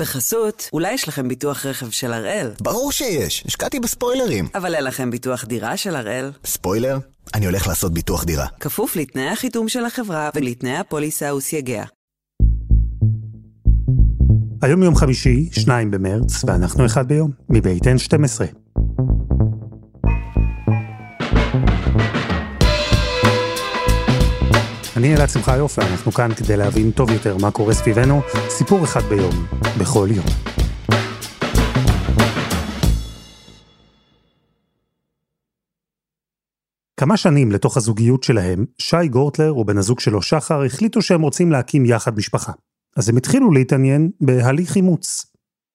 בחסות, אולי יש לכם ביטוח רכב של הראל. ברור שיש, השקעתי בספוילרים. אבל אין לכם ביטוח דירה של הראל. ספוילר? אני הולך לעשות ביטוח דירה. כפוף לתנאי החיתום של החברה ולתנאי הפוליסה וסייגיה. היום יום חמישי, 2 במרץ, ואנחנו אחד ביום, מבית N12. אני אלעד שמחיוף, ואנחנו כאן כדי להבין טוב יותר מה קורה סביבנו, סיפור אחד ביום, בכל יום. כמה שנים לתוך הזוגיות שלהם, שי גורטלר ובן הזוג שלו שחר החליטו שהם רוצים להקים יחד משפחה. אז הם התחילו להתעניין בהליך אימוץ.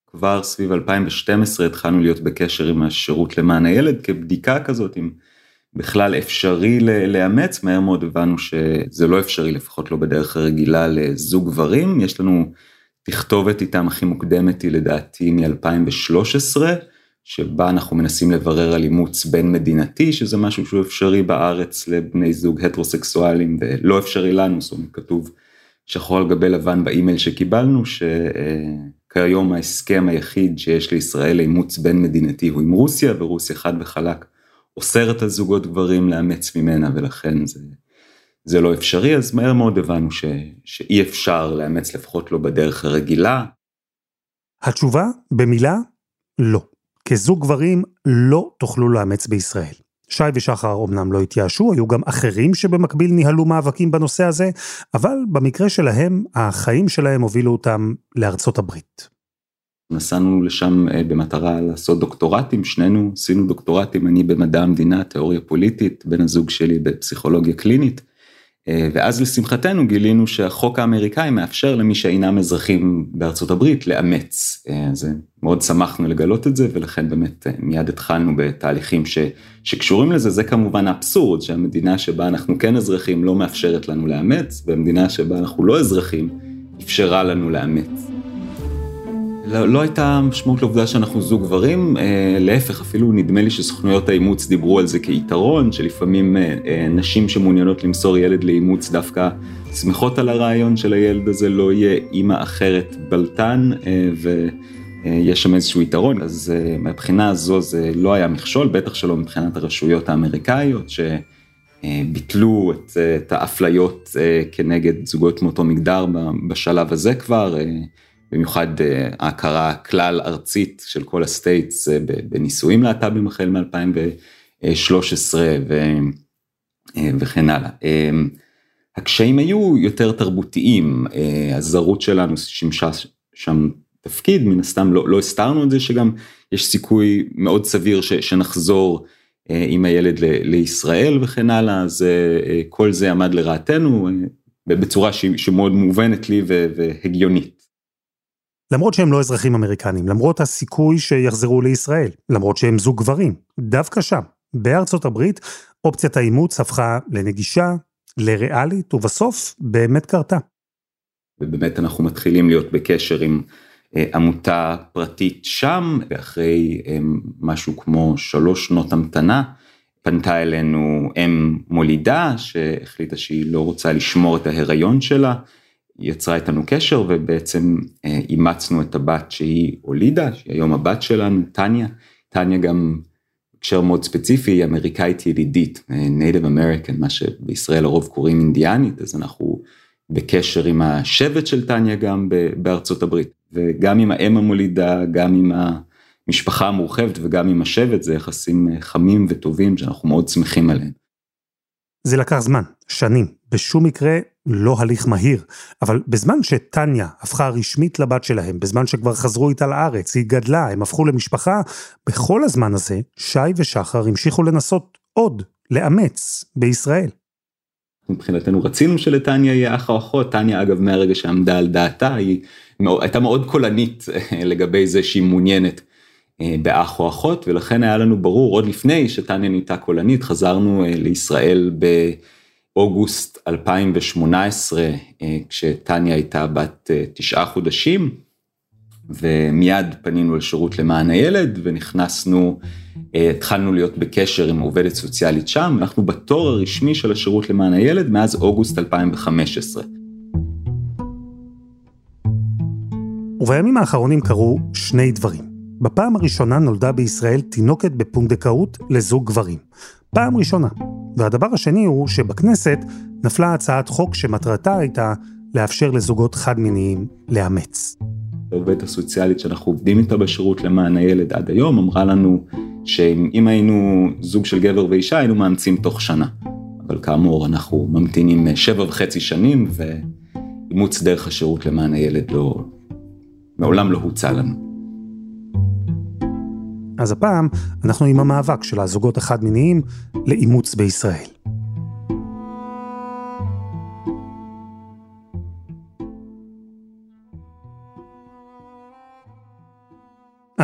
כבר סביב 2012 התחלנו להיות בקשר עם השירות למען הילד כבדיקה כזאת, אם בכלל אפשרי לאמץ, מהר מאוד הבנו שזה לא אפשרי, לפחות לא בדרך הרגילה לזוג גברים, יש לנו תכתובת איתם הכי מוקדמת היא לדעתי מ-2013, שבה אנחנו מנסים לברר על אימוץ בין מדינתי, שזה משהו שהוא אפשרי בארץ לבני זוג הטרוסקסואלים ולא אפשרי לנו, זאת אומרת כתוב שחור על גבי לבן באימייל שקיבלנו, שכיום ההסכם היחיד שיש לישראל לאימוץ בין מדינתי הוא עם רוסיה, ורוסיה חד וחלק אוסרת על זוגות גברים לאמץ ממנה ולכן זה, זה לא אפשרי, אז מהר מאוד הבנו ש, שאי אפשר לאמץ לפחות לא בדרך הרגילה. התשובה, במילה, לא. כזוג גברים לא תוכלו לאמץ בישראל. שי ושחר אמנם לא התייאשו, היו גם אחרים שבמקביל ניהלו מאבקים בנושא הזה, אבל במקרה שלהם, החיים שלהם הובילו אותם לארצות הברית. נסענו לשם אה, במטרה לעשות דוקטורטים, שנינו עשינו דוקטורטים, אני במדע המדינה, תיאוריה פוליטית, בן הזוג שלי בפסיכולוגיה קלינית. אה, ואז לשמחתנו גילינו שהחוק האמריקאי מאפשר למי שאינם אזרחים בארצות הברית לאמץ. אז אה, מאוד שמחנו לגלות את זה ולכן באמת מיד התחלנו בתהליכים ש, שקשורים לזה, זה כמובן אבסורד שהמדינה שבה אנחנו כן אזרחים לא מאפשרת לנו לאמץ, והמדינה שבה אנחנו לא אזרחים אפשרה לנו לאמץ. לא, לא הייתה משמעות לעובדה שאנחנו זוג גברים, אה, להפך, אפילו נדמה לי שסוכנויות האימוץ דיברו על זה כיתרון, שלפעמים אה, אה, נשים שמעוניינות למסור ילד לאימוץ דווקא שמחות על הרעיון של הילד הזה לא יהיה אימא אחרת בלטן, אה, ויש שם איזשהו יתרון, אז אה, מהבחינה הזו זה לא היה מכשול, בטח שלא מבחינת הרשויות האמריקאיות, שביטלו את, את האפליות אה, כנגד זוגות מאותו מגדר בשלב הזה כבר. במיוחד אה, ההכרה כלל ארצית של כל ה states אה, בנישואים להט"בים החל מ-2013 אה, וכן הלאה. הקשיים היו יותר תרבותיים, הזרות שלנו שימשה שם תפקיד, מן הסתם לא, לא הסתרנו את זה שגם יש סיכוי מאוד סביר ש, שנחזור עם הילד ל, לישראל וכן הלאה, אז כל זה עמד לרעתנו בצורה שמאוד מובנת לי והגיונית. למרות שהם לא אזרחים אמריקנים, למרות הסיכוי שיחזרו לישראל, למרות שהם זוג גברים, דווקא שם, בארצות הברית, אופציית האימוץ הפכה לנגישה, לריאלית, ובסוף באמת קרתה. ובאמת אנחנו מתחילים להיות בקשר עם אה, עמותה פרטית שם, ואחרי אה, משהו כמו שלוש שנות המתנה, פנתה אלינו אם מולידה שהחליטה שהיא לא רוצה לשמור את ההיריון שלה. יצרה איתנו קשר ובעצם אה, אימצנו את הבת שהיא הולידה, שהיא היום הבת שלנו, טניה. טניה גם הקשר מאוד ספציפי, היא אמריקאית ילידית, אה, Native American, מה שבישראל לרוב קוראים אינדיאנית, אז אנחנו בקשר עם השבט של טניה גם בארצות הברית, וגם עם האם המולידה, גם עם המשפחה המורחבת וגם עם השבט, זה יחסים אה, חמים וטובים שאנחנו מאוד שמחים עליהם. זה לקח זמן, שנים, בשום מקרה לא הליך מהיר, אבל בזמן שטניה הפכה רשמית לבת שלהם, בזמן שכבר חזרו איתה לארץ, היא גדלה, הם הפכו למשפחה, בכל הזמן הזה, שי ושחר המשיכו לנסות עוד, לאמץ, בישראל. מבחינתנו רצינו שלטניה יהיה אח או אחות, טניה אגב מהרגע שעמדה על דעתה, היא הייתה מאוד קולנית לגבי זה שהיא מעוניינת אה, באח או אחות, ולכן היה לנו ברור עוד לפני שטניה נהייתה קולנית, חזרנו אה, לישראל באוגוסט 2018, אה, כשטניה הייתה בת תשעה חודשים, ומיד פנינו לשירות למען הילד ונכנסנו, התחלנו להיות בקשר עם עובדת סוציאלית שם, אנחנו בתור הרשמי של השירות למען הילד מאז אוגוסט 2015. ובימים האחרונים קרו שני דברים. בפעם הראשונה נולדה בישראל תינוקת בפונדקאות לזוג גברים. פעם ראשונה. והדבר השני הוא שבכנסת נפלה הצעת חוק שמטרתה הייתה לאפשר לזוגות חד-מיניים לאמץ. העובדת הסוציאלית שאנחנו עובדים איתה בשירות למען הילד עד היום אמרה לנו שאם היינו זוג של גבר ואישה היינו מאמצים תוך שנה. אבל כאמור אנחנו ממתינים שבע וחצי שנים ואימוץ דרך השירות למען הילד לא, מעולם לא הוצע לנו. אז הפעם אנחנו עם המאבק של הזוגות החד-מיניים לאימוץ בישראל.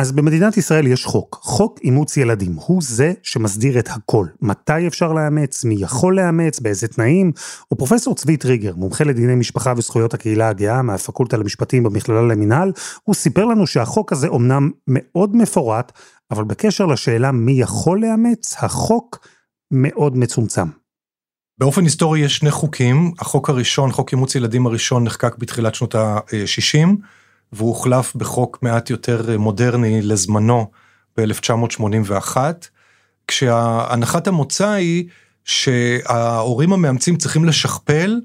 אז במדינת ישראל יש חוק, חוק אימוץ ילדים, הוא זה שמסדיר את הכל. מתי אפשר לאמץ, מי יכול לאמץ, באיזה תנאים, ופרופסור צבי טריגר, מומחה לדיני משפחה וזכויות הקהילה הגאה מהפקולטה למשפטים במכללה למינהל, הוא סיפר לנו שהחוק הזה אומנם מאוד מפורט, אבל בקשר לשאלה מי יכול לאמץ, החוק מאוד מצומצם. באופן היסטורי יש שני חוקים, החוק הראשון, חוק אימוץ ילדים הראשון נחקק בתחילת שנות ה-60, והוא הוחלף בחוק מעט יותר מודרני לזמנו ב-1981, כשהנחת המוצא היא שההורים המאמצים צריכים לשכפל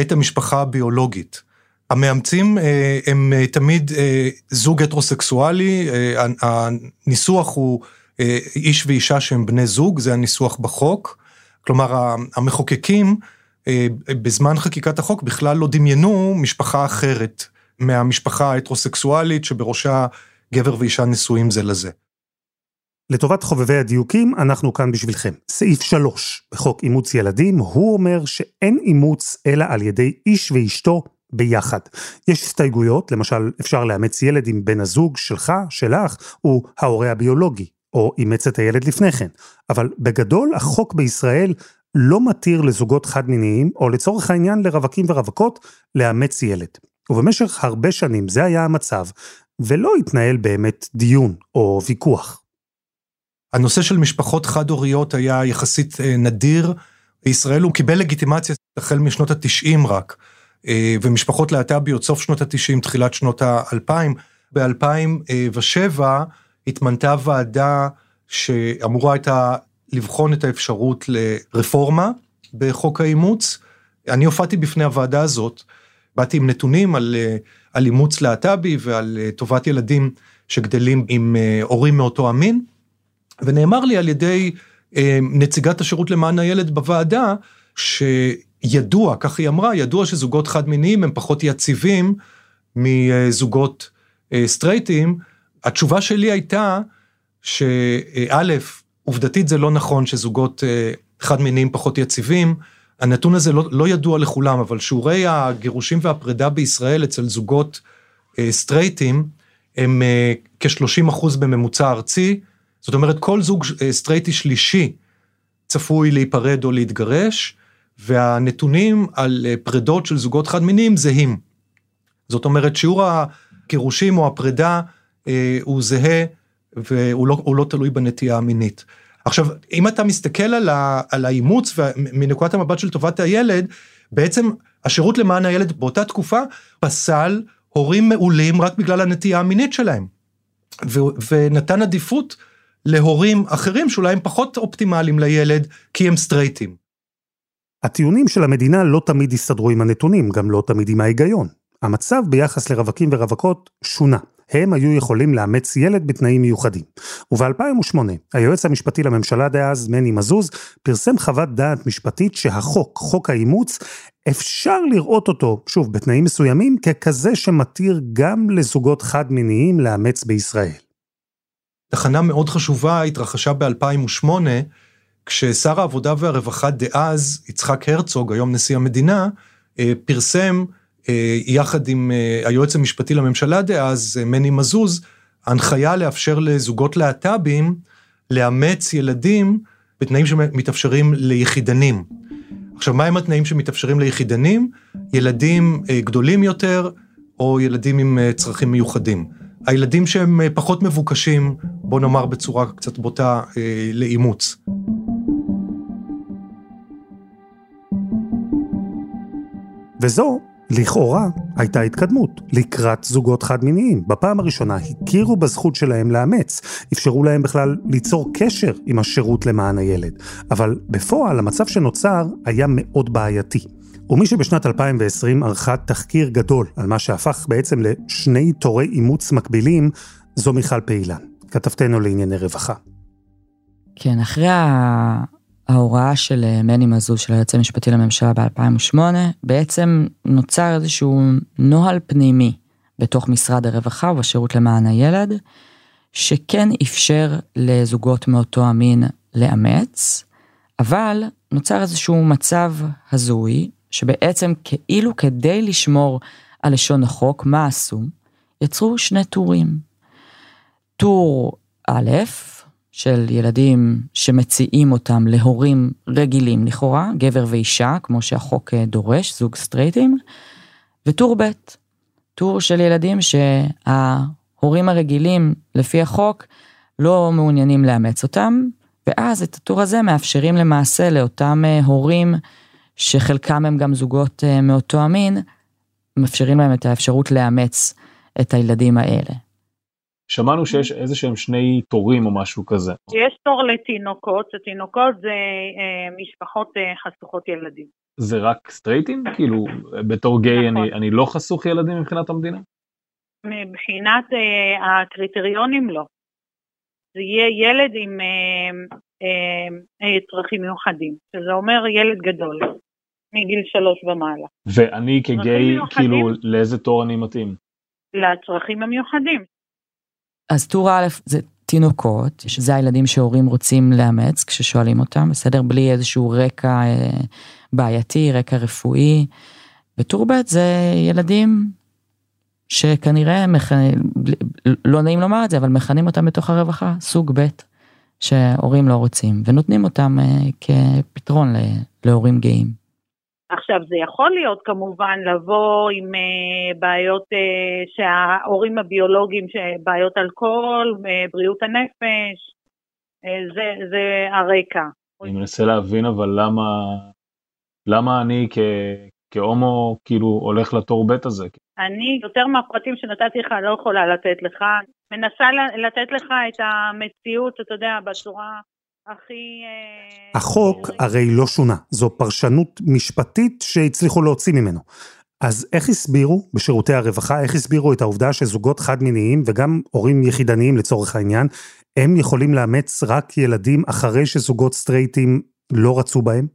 את המשפחה הביולוגית. המאמצים אה, הם אה, תמיד אה, זוג הטרוסקסואלי, הניסוח הוא איש ואישה שהם בני זוג, זה הניסוח בחוק. כלומר, המחוקקים בזמן חקיקת החוק בכלל לא דמיינו משפחה אחרת מהמשפחה ההטרוסקסואלית שבראשה גבר ואישה נשואים זה לזה. לטובת חובבי הדיוקים, אנחנו כאן בשבילכם. סעיף 3 בחוק אימוץ ילדים, הוא אומר שאין אימוץ אלא על ידי איש ואשתו ביחד. יש הסתייגויות, למשל אפשר לאמץ ילד עם בן הזוג שלך, שלך, הוא ההורה הביולוגי, או אימץ את הילד לפני כן. אבל בגדול החוק בישראל לא מתיר לזוגות חד-מיניים, או לצורך העניין לרווקים ורווקות, לאמץ ילד. ובמשך הרבה שנים זה היה המצב, ולא התנהל באמת דיון או ויכוח. הנושא של משפחות חד-הוריות היה יחסית אה, נדיר. בישראל הוא קיבל לגיטימציה החל משנות התשעים רק, אה, ומשפחות להט"ביות סוף שנות התשעים, תחילת שנות האלפיים. ב-2007 התמנתה ועדה שאמורה הייתה לבחון את האפשרות לרפורמה בחוק האימוץ. אני הופעתי בפני הוועדה הזאת, באתי עם נתונים על, אה, על אימוץ להט"בי ועל אה, טובת ילדים שגדלים עם אה, הורים מאותו המין, ונאמר לי על ידי נציגת השירות למען הילד בוועדה, שידוע, כך היא אמרה, ידוע שזוגות חד-מיניים הם פחות יציבים מזוגות סטרייטים. התשובה שלי הייתה שא', עובדתית זה לא נכון שזוגות חד-מיניים פחות יציבים, הנתון הזה לא, לא ידוע לכולם, אבל שיעורי הגירושים והפרידה בישראל אצל זוגות אה, סטרייטים הם אה, כ-30 אחוז בממוצע ארצי. זאת אומרת, כל זוג אה, סטרייטי שלישי צפוי להיפרד או להתגרש, והנתונים על אה, פרידות של זוגות חד-מיניים זהים. זאת אומרת, שיעור הגירושים או הפרידה אה, הוא זהה, והוא לא, לא תלוי בנטייה המינית. עכשיו, אם אתה מסתכל על, על האימוץ מנקודת המבט של טובת הילד, בעצם השירות למען הילד באותה תקופה פסל הורים מעולים רק בגלל הנטייה המינית שלהם. ו, ונתן עדיפות להורים אחרים שאולי הם פחות אופטימליים לילד כי הם סטרייטים. הטיעונים של המדינה לא תמיד הסתדרו עם הנתונים, גם לא תמיד עם ההיגיון. המצב ביחס לרווקים ורווקות שונה. הם היו יכולים לאמץ ילד בתנאים מיוחדים. וב-2008, היועץ המשפטי לממשלה דאז, מני מזוז, פרסם חוות דעת משפטית שהחוק, חוק האימוץ, אפשר לראות אותו, שוב, בתנאים מסוימים, ככזה שמתיר גם לזוגות חד-מיניים לאמץ בישראל. תחנה מאוד חשובה התרחשה ב-2008, כששר העבודה והרווחה דאז, יצחק הרצוג, היום נשיא המדינה, אה, פרסם יחד עם אה, היועץ המשפטי לממשלה דאז, אה, מני מזוז, הנחיה לאפשר לזוגות להט"בים לאמץ ילדים בתנאים שמתאפשרים ליחידנים. עכשיו, מהם התנאים שמתאפשרים ליחידנים? ילדים גדולים יותר או ילדים עם צרכים מיוחדים. הילדים שהם פחות מבוקשים, בוא נאמר בצורה קצת בוטה, לאימוץ. וזו לכאורה הייתה התקדמות לקראת זוגות חד-מיניים. בפעם הראשונה הכירו בזכות שלהם לאמץ, אפשרו להם בכלל ליצור קשר עם השירות למען הילד. אבל בפועל המצב שנוצר היה מאוד בעייתי. ומי שבשנת 2020 ערכה תחקיר גדול על מה שהפך בעצם לשני תורי אימוץ מקבילים, זו מיכל פעילן, כתבתנו לענייני רווחה. כן, אחרי ההוראה של אה, מני מזוז, של היועץ המשפטי לממשלה ב-2008, בעצם נוצר איזשהו נוהל פנימי בתוך משרד הרווחה ובשירות למען הילד, שכן אפשר לזוגות מאותו המין לאמץ, אבל נוצר איזשהו מצב הזוי, שבעצם כאילו כדי לשמור על לשון החוק, מה עשו? יצרו שני טורים. טור א', של ילדים שמציעים אותם להורים רגילים לכאורה, גבר ואישה, כמו שהחוק אה, דורש, זוג סטרייטים, וטור ב', טור של ילדים שההורים הרגילים לפי החוק לא מעוניינים לאמץ אותם, ואז את הטור הזה מאפשרים למעשה לאותם אה, הורים, שחלקם הם גם זוגות אה, מאותו המין, מאפשרים להם את האפשרות לאמץ את הילדים האלה. שמענו שיש איזה שהם שני תורים או משהו כזה. יש תור לתינוקות, התינוקות זה אה, משפחות אה, חשוכות ילדים. זה רק סטרייטים? כאילו, בתור גיי נכון. אני, אני לא חשוך ילדים מבחינת המדינה? מבחינת אה, הקריטריונים לא. זה יהיה ילד עם אה, אה, אה, צרכים מיוחדים, שזה אומר ילד גדול, מגיל שלוש ומעלה. ואני כגיי, כאילו, לאיזה תור אני מתאים? לצרכים המיוחדים. אז טור א' זה תינוקות, שזה הילדים שהורים רוצים לאמץ כששואלים אותם, בסדר? בלי איזשהו רקע אה, בעייתי, רקע רפואי. וטור ב' זה ילדים שכנראה, מכ... לא נעים לומר את זה, אבל מכנים אותם בתוך הרווחה, סוג ב', שהורים לא רוצים, ונותנים אותם אה, כפתרון להורים גאים. עכשיו זה יכול להיות כמובן לבוא עם uh, בעיות uh, שההורים הביולוגיים, בעיות אלכוהול, uh, בריאות הנפש, זה, זה הרקע. אני מנסה להבין אבל למה, למה אני כ, כהומו כאילו הולך לתור ב' הזה? אני יותר מהפרטים שנתתי לך לא יכולה לתת לך, מנסה לתת לך את המציאות, אתה יודע, בצורה הכי... אה, החוק הרי לא שונה, זו פרשנות משפטית שהצליחו להוציא ממנו. אז איך הסבירו בשירותי הרווחה, איך הסבירו את העובדה שזוגות חד-מיניים וגם הורים יחידניים לצורך העניין, הם יכולים לאמץ רק ילדים אחרי שזוגות סטרייטים לא רצו בהם?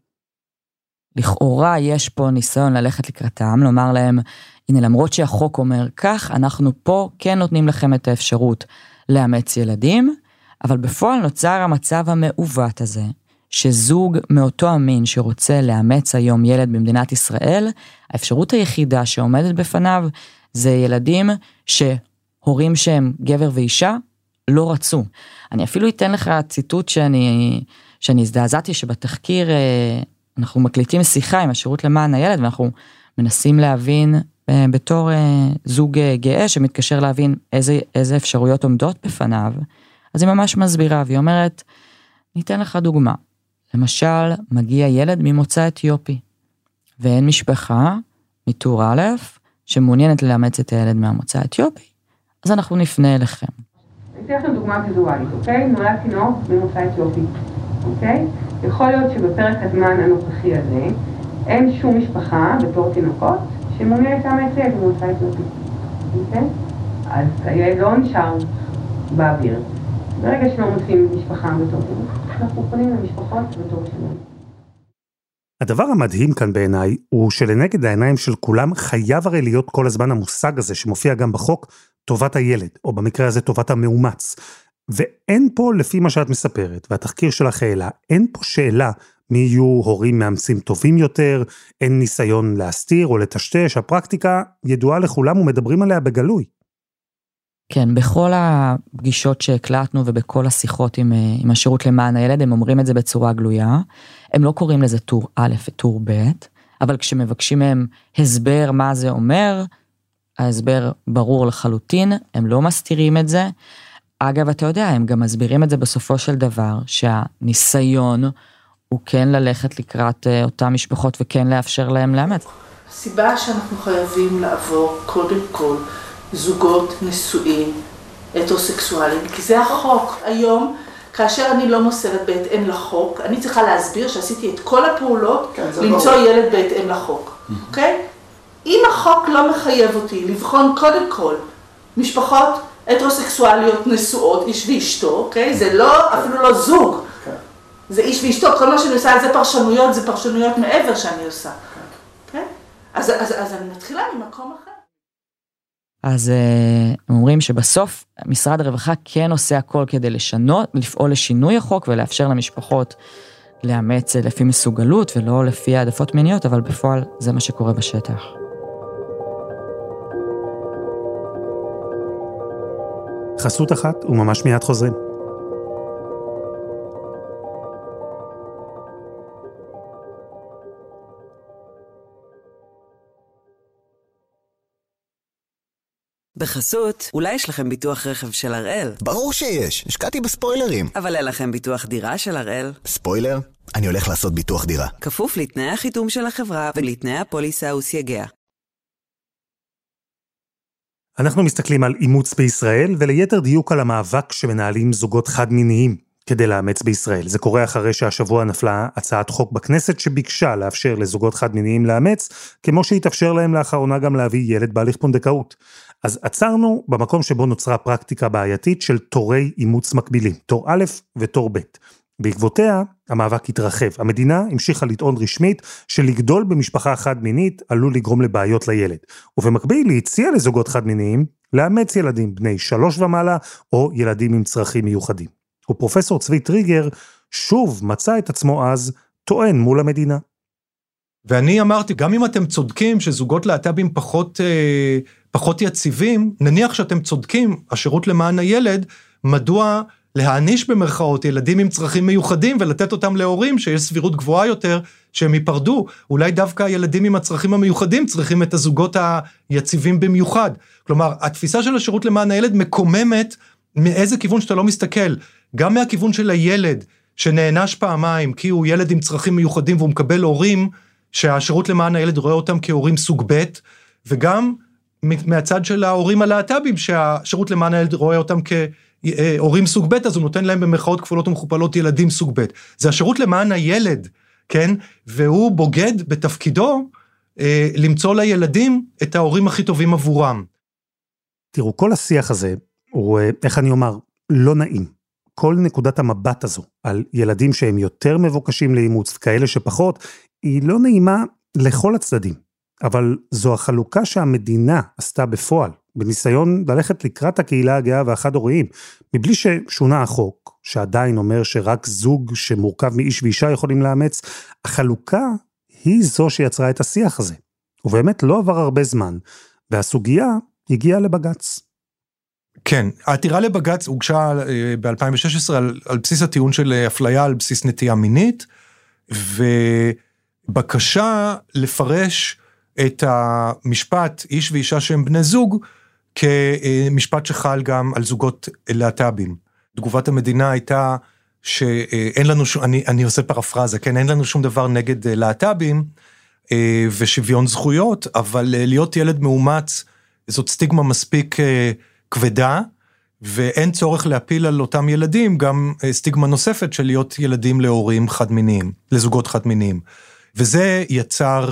לכאורה יש פה ניסיון ללכת לקראתם, לומר להם, הנה למרות שהחוק אומר כך, אנחנו פה כן נותנים לכם את האפשרות לאמץ ילדים, אבל בפועל נוצר המצב המעוות הזה, שזוג מאותו המין שרוצה לאמץ היום ילד במדינת ישראל, האפשרות היחידה שעומדת בפניו זה ילדים שהורים שהם גבר ואישה לא רצו. אני אפילו אתן לך ציטוט שאני, שאני הזדעזעתי שבתחקיר אה, אנחנו מקליטים שיחה עם השירות למען הילד ואנחנו מנסים להבין אה, בתור אה, זוג גאה שמתקשר להבין איזה, איזה אפשרויות עומדות בפניו. אז היא ממש מסבירה, והיא אומרת, ניתן לך דוגמה. למשל, מגיע ילד ממוצא אתיופי, ואין משפחה מטור א' שמעוניינת לאמץ את הילד מהמוצא האתיופי, אז אנחנו נפנה אליכם. אני אתן לכם דוגמה ויזואלית, אוקיי? נולד תינוק ממוצא אתיופי, אוקיי? יכול להיות שבפרק הזמן הנוכחי הזה אין שום משפחה בתור תינוקות שמעוניינת לאמץ ילד ממוצא אתיופי, אוקיי? אז הילד לא נשאר באוויר. ברגע שלא מוצאים משפחה בתור אנחנו פונים למשפחות בתור שלנו. הדבר המדהים כאן בעיניי הוא שלנגד העיניים של כולם חייב הרי להיות כל הזמן המושג הזה שמופיע גם בחוק, טובת הילד, או במקרה הזה טובת המאומץ. ואין פה, לפי מה שאת מספרת, והתחקיר שלך העלה, אין פה שאלה מי יהיו הורים מאמצים טובים יותר, אין ניסיון להסתיר או לטשטש, הפרקטיקה ידועה לכולם ומדברים עליה בגלוי. כן, בכל הפגישות שהקלטנו ובכל השיחות עם, אה, עם השירות למען הילד, הם אומרים את זה בצורה גלויה. הם לא קוראים לזה טור א' וטור ב', אבל כשמבקשים מהם הסבר מה זה אומר, ההסבר ברור לחלוטין, הם לא מסתירים את זה. אגב, אתה יודע, הם גם מסבירים את זה בסופו של דבר, שהניסיון הוא כן ללכת לקראת אה, אותן משפחות וכן לאפשר להם לאמץ. הסיבה שאנחנו חייבים לעבור קודם כל זוגות נשואים הטרוסקסואלים, כי זה החוק. היום, כאשר אני לא מוסרת בהתאם לחוק, אני צריכה להסביר שעשיתי את כל הפעולות כן, למצוא ברור. ילד בהתאם לחוק, אוקיי? אם החוק לא מחייב אותי לבחון קודם כל משפחות הטרוסקסואליות נשואות, איש ואשתו, אוקיי? זה לא, אפילו לא זוג. כן. זה איש ואשתו, כל מה שאני עושה זה פרשנויות, זה פרשנויות מעבר שאני עושה. כן? אז, אז, אז אני מתחילה ממקום אחר. אז אה, הם אומרים שבסוף משרד הרווחה כן עושה הכל כדי לשנות, לפעול לשינוי החוק ולאפשר למשפחות לאמץ לפי מסוגלות ולא לפי העדפות מיניות, אבל בפועל זה מה שקורה בשטח. חסות אחת וממש מיד חוזרים. בחסות, אולי יש לכם ביטוח רכב של הראל? ברור שיש, השקעתי בספוילרים. אבל אין לכם ביטוח דירה של הראל? ספוילר? אני הולך לעשות ביטוח דירה. כפוף לתנאי החיתום של החברה ולתנאי הפוליסה וסייגיה. אנחנו מסתכלים על אימוץ בישראל, וליתר דיוק על המאבק שמנהלים זוגות חד-מיניים כדי לאמץ בישראל. זה קורה אחרי שהשבוע נפלה הצעת חוק בכנסת שביקשה לאפשר לזוגות חד-מיניים לאמץ, כמו שהתאפשר להם לאחרונה גם להביא ילד בהליך פונדקאות. אז עצרנו במקום שבו נוצרה פרקטיקה בעייתית של תורי אימוץ מקבילים, תור א' ותור ב'. בעקבותיה, המאבק התרחב. המדינה המשיכה לטעון רשמית שלגדול במשפחה חד-מינית עלול לגרום לבעיות לילד. ובמקביל היא הציעה לזוגות חד-מיניים לאמץ ילדים בני שלוש ומעלה, או ילדים עם צרכים מיוחדים. ופרופסור צבי טריגר שוב מצא את עצמו אז טוען מול המדינה. ואני אמרתי, גם אם אתם צודקים שזוגות להט"בים פחות, אה, פחות יציבים, נניח שאתם צודקים, השירות למען הילד, מדוע להעניש במרכאות ילדים עם צרכים מיוחדים ולתת אותם להורים שיש סבירות גבוהה יותר שהם ייפרדו. אולי דווקא הילדים עם הצרכים המיוחדים צריכים את הזוגות היציבים במיוחד. כלומר, התפיסה של השירות למען הילד מקוממת מאיזה כיוון שאתה לא מסתכל. גם מהכיוון של הילד שנענש פעמיים כי הוא ילד עם צרכים מיוחדים והוא מקבל הורים שהשירות למען הילד רואה אותם כהורים סוג ב', וגם מהצד של ההורים הלהט"בים שהשירות למען הילד רואה אותם כ... אה, סוג ב', אז הוא נותן להם במרכאות כפולות ומכופלות ילדים סוג ב'. זה השירות למען הילד, כן? והוא בוגד בתפקידו אה, למצוא לילדים את ההורים הכי טובים עבורם. תראו, כל השיח הזה הוא, אה, איך אני אומר, לא נעים. כל נקודת המבט הזו על ילדים שהם יותר מבוקשים לאימוץ וכאלה שפחות, היא לא נעימה לכל הצדדים. אבל זו החלוקה שהמדינה עשתה בפועל, בניסיון ללכת לקראת הקהילה הגאה והחד-הוריים, מבלי ששונה החוק, שעדיין אומר שרק זוג שמורכב מאיש ואישה יכולים לאמץ, החלוקה היא זו שיצרה את השיח הזה. ובאמת לא עבר הרבה זמן, והסוגיה הגיעה לבג"ץ. כן, העתירה לבג"ץ הוגשה אה, ב-2016 על, על בסיס הטיעון של אה, אפליה על בסיס נטייה מינית, ובקשה לפרש את המשפט איש ואישה שהם בני זוג כמשפט שחל גם על זוגות להט"בים. תגובת המדינה הייתה שאין לנו שום, אני, אני עושה פרפרזה, כן, אין לנו שום דבר נגד להט"בים אה, ושוויון זכויות, אבל אה, להיות ילד מאומץ זאת סטיגמה מספיק אה, כבדה, ואין צורך להפיל על אותם ילדים גם סטיגמה נוספת של להיות ילדים להורים חד-מיניים, לזוגות חד-מיניים. וזה יצר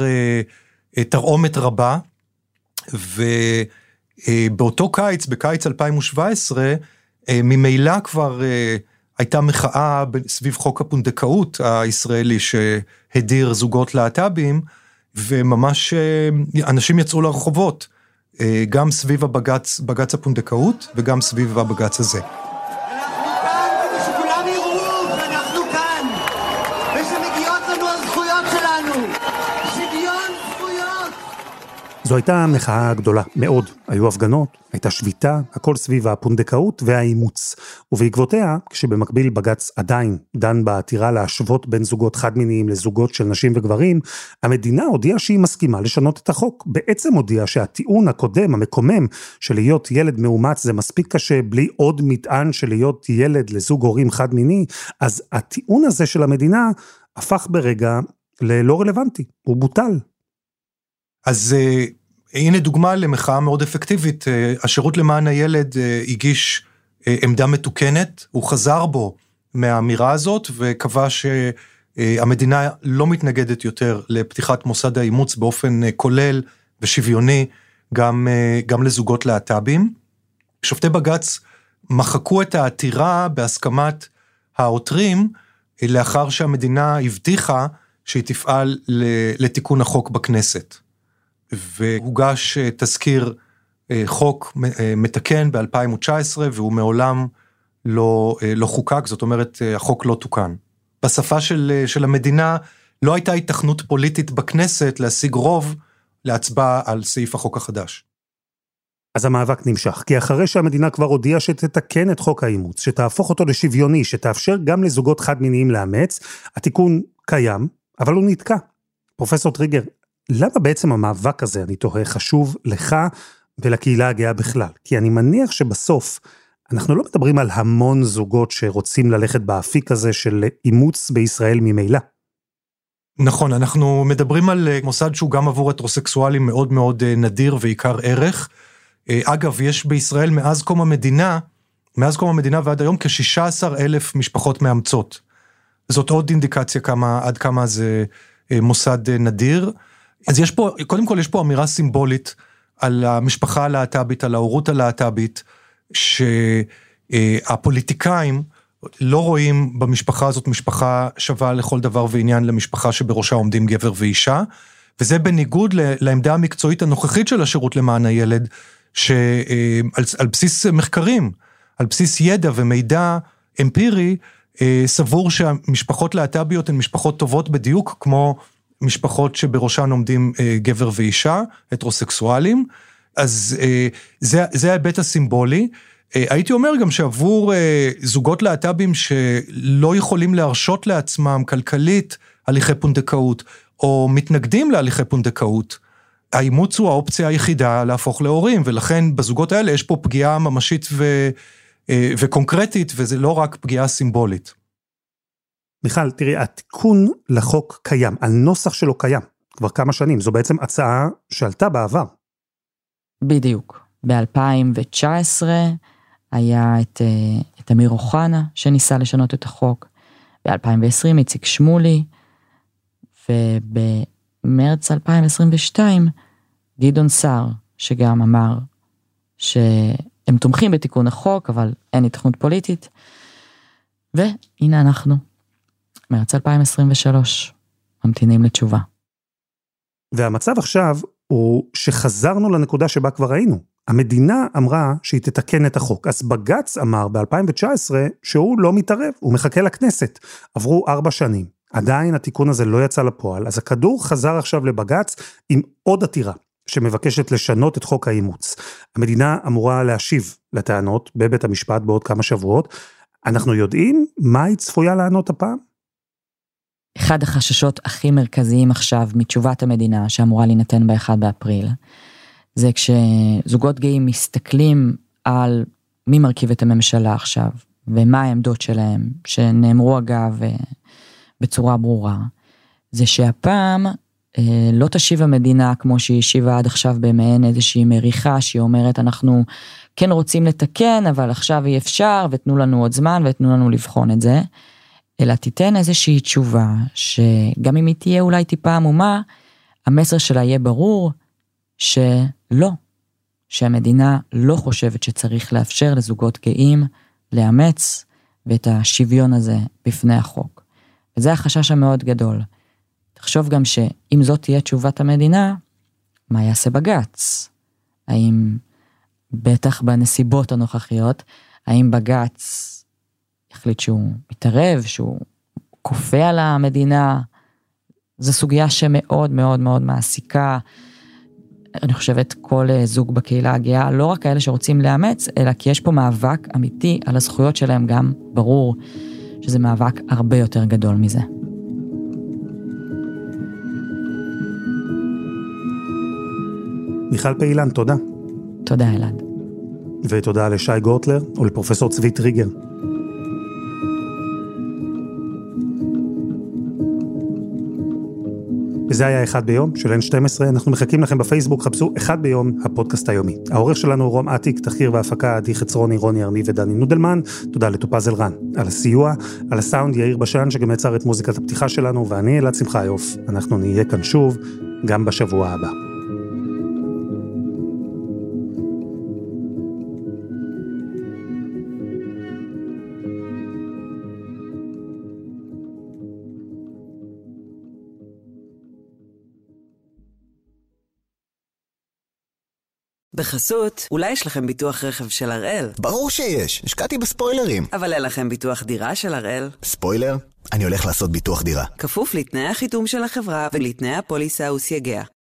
תרעומת רבה, ובאותו קיץ, בקיץ 2017, ממילא כבר הייתה מחאה סביב חוק הפונדקאות הישראלי שהדיר זוגות להט"בים, וממש אנשים יצאו לרחובות, גם סביב הבג"ץ, בג"ץ הפונדקאות וגם סביב הבג"ץ הזה. זו הייתה מחאה גדולה מאוד. היו הפגנות, הייתה שביתה, הכל סביב הפונדקאות והאימוץ. ובעקבותיה, כשבמקביל בג"ץ עדיין דן בעתירה להשוות בין זוגות חד-מיניים לזוגות של נשים וגברים, המדינה הודיעה שהיא מסכימה לשנות את החוק. בעצם הודיעה שהטיעון הקודם, המקומם, של להיות ילד מאומץ זה מספיק קשה בלי עוד מטען של להיות ילד לזוג הורים חד-מיני, אז הטיעון הזה של המדינה הפך ברגע ללא רלוונטי, הוא בוטל. אז אה, הנה דוגמה למחאה מאוד אפקטיבית. אה, השירות למען הילד אה, הגיש עמדה מתוקנת, הוא חזר בו מהאמירה הזאת וקבע שהמדינה לא מתנגדת יותר לפתיחת מוסד האימוץ באופן כולל ושוויוני גם, גם לזוגות להט"בים. שופטי בג"ץ מחקו את העתירה בהסכמת העותרים לאחר שהמדינה הבטיחה שהיא תפעל לתיקון החוק בכנסת. והוגש אה, תזכיר אה, חוק אה, מתקן ב-2019 והוא מעולם לא, לא חוקק, זאת אומרת החוק לא תוקן. בשפה של, של המדינה לא הייתה התכנות פוליטית בכנסת להשיג רוב להצבעה על סעיף החוק החדש. אז המאבק נמשך, כי אחרי שהמדינה כבר הודיעה שתתקן את חוק האימוץ, שתהפוך אותו לשוויוני, שתאפשר גם לזוגות חד-מיניים לאמץ, התיקון קיים, אבל הוא נתקע. פרופסור טריגר, למה בעצם המאבק הזה, אני תוהה, חשוב לך ולקהילה הגאה בכלל? כי אני מניח שבסוף, אנחנו לא מדברים על המון זוגות שרוצים ללכת באפיק הזה של אימוץ בישראל ממילא. נכון, אנחנו מדברים על אה, מוסד שהוא גם עבור הטרוסקסואלים מאוד מאוד אה, נדיר ועיקר ערך. אה, אגב, יש בישראל מאז קום המדינה, מאז קום המדינה ועד היום כ-16 אלף משפחות מאמצות. זאת עוד אינדיקציה כמה, עד כמה זה מוסד נדיר. אז יש פה, קודם כל יש פה אמירה סימבולית על המשפחה הלהט"בית, על ההורות הלהט"בית, שהפוליטיקאים לא רואים במשפחה הזאת משפחה שווה לכל דבר ועניין למשפחה שבראשה עומדים גבר ואישה, וזה בניגוד לעמדה המקצועית הנוכחית של השירות למען הילד, שעל בסיס מחקרים, על בסיס ידע ומידע אמפירי, סבור שהמשפחות להט"ביות הן משפחות טובות בדיוק כמו משפחות שבראשן עומדים אה, גבר ואישה, הטרוסקסואלים, אז אה, זה, זה ההיבט הסימבולי. אה, הייתי אומר גם שעבור זוגות להט"בים שלא יכולים להרשות לעצמם כלכלית הליכי פונדקאות, או מתנגדים להליכי פונדקאות, האימוץ הוא האופציה היחידה להפוך להורים, ולכן בזוגות האלה יש פה פגיעה ממשית ו, וקונקרטית, וזה לא רק פגיעה סימבולית. מיכל, תראי, התיקון לחוק קיים, הנוסח שלו קיים, כבר כמה שנים, זו בעצם הצעה שעלתה בעבר. בדיוק. ב-2019 היה את, אה, את אמיר אוחנה שניסה לשנות את החוק, ב-2020 איציק שמולי, ובמרץ 2022 גדעון סער, שגם אמר שהם תומכים בתיקון החוק, אבל אין התכנות פוליטית. והנה אנחנו, מרץ 2023, ממתינים לתשובה. והמצב עכשיו הוא שחזרנו לנקודה שבה כבר היינו. המדינה אמרה שהיא תתקן את החוק, אז בג"ץ אמר ב-2019 שהוא לא מתערב, הוא מחכה לכנסת. עברו ארבע שנים, עדיין התיקון הזה לא יצא לפועל, אז הכדור חזר עכשיו לבג"ץ עם עוד עתירה. שמבקשת לשנות את חוק האימוץ. המדינה אמורה להשיב לטענות בבית המשפט בעוד כמה שבועות. אנחנו יודעים מה היא צפויה לענות הפעם? אחד החששות הכי מרכזיים עכשיו מתשובת המדינה שאמורה להינתן ב-1 באפריל, זה כשזוגות גאים מסתכלים על מי מרכיב את הממשלה עכשיו, ומה העמדות שלהם, שנאמרו אגב אה, בצורה ברורה, זה שהפעם אה, לא תשיב המדינה כמו שהיא השיבה עד עכשיו במעין איזושהי מריחה שהיא אומרת אנחנו כן רוצים לתקן אבל עכשיו אי אפשר ותנו לנו עוד זמן ותנו לנו לבחון את זה. אלא תיתן איזושהי תשובה שגם אם היא תהיה אולי טיפה עמומה, המסר שלה יהיה ברור שלא, שהמדינה לא חושבת שצריך לאפשר לזוגות גאים לאמץ ואת השוויון הזה בפני החוק. וזה החשש המאוד גדול. תחשוב גם שאם זאת תהיה תשובת המדינה, מה יעשה בג"ץ? האם, בטח בנסיבות הנוכחיות, האם בג"ץ יחליט שהוא מתערב, שהוא כופה על המדינה. זו סוגיה שמאוד מאוד מאוד מעסיקה, אני חושבת, כל אה, זוג בקהילה הגאה, לא רק כאלה שרוצים לאמץ, אלא כי יש פה מאבק אמיתי על הזכויות שלהם, גם ברור שזה מאבק הרבה יותר גדול מזה. מיכל פעילן, תודה. תודה, אלעד. ותודה לשי גורטלר ולפרופסור צבי טריגר. וזה היה אחד ביום של N12, אנחנו מחכים לכם בפייסבוק, חפשו אחד ביום, הפודקאסט היומי. העורך שלנו הוא רום אטיק, תחקיר והפקה, עדי חצרוני, רוני ארני ודני נודלמן, תודה לטופז אלרן. על הסיוע, על הסאונד יאיר בשן, שגם יצר את מוזיקת הפתיחה שלנו, ואני אלעד שמחיוף. אנחנו נהיה כאן שוב, גם בשבוע הבא. בחסות, אולי יש לכם ביטוח רכב של הראל. ברור שיש, השקעתי בספוילרים. אבל אין לכם ביטוח דירה של הראל. ספוילר? אני הולך לעשות ביטוח דירה. כפוף לתנאי החיתום של החברה ולתנאי הפוליסה וסייגיה.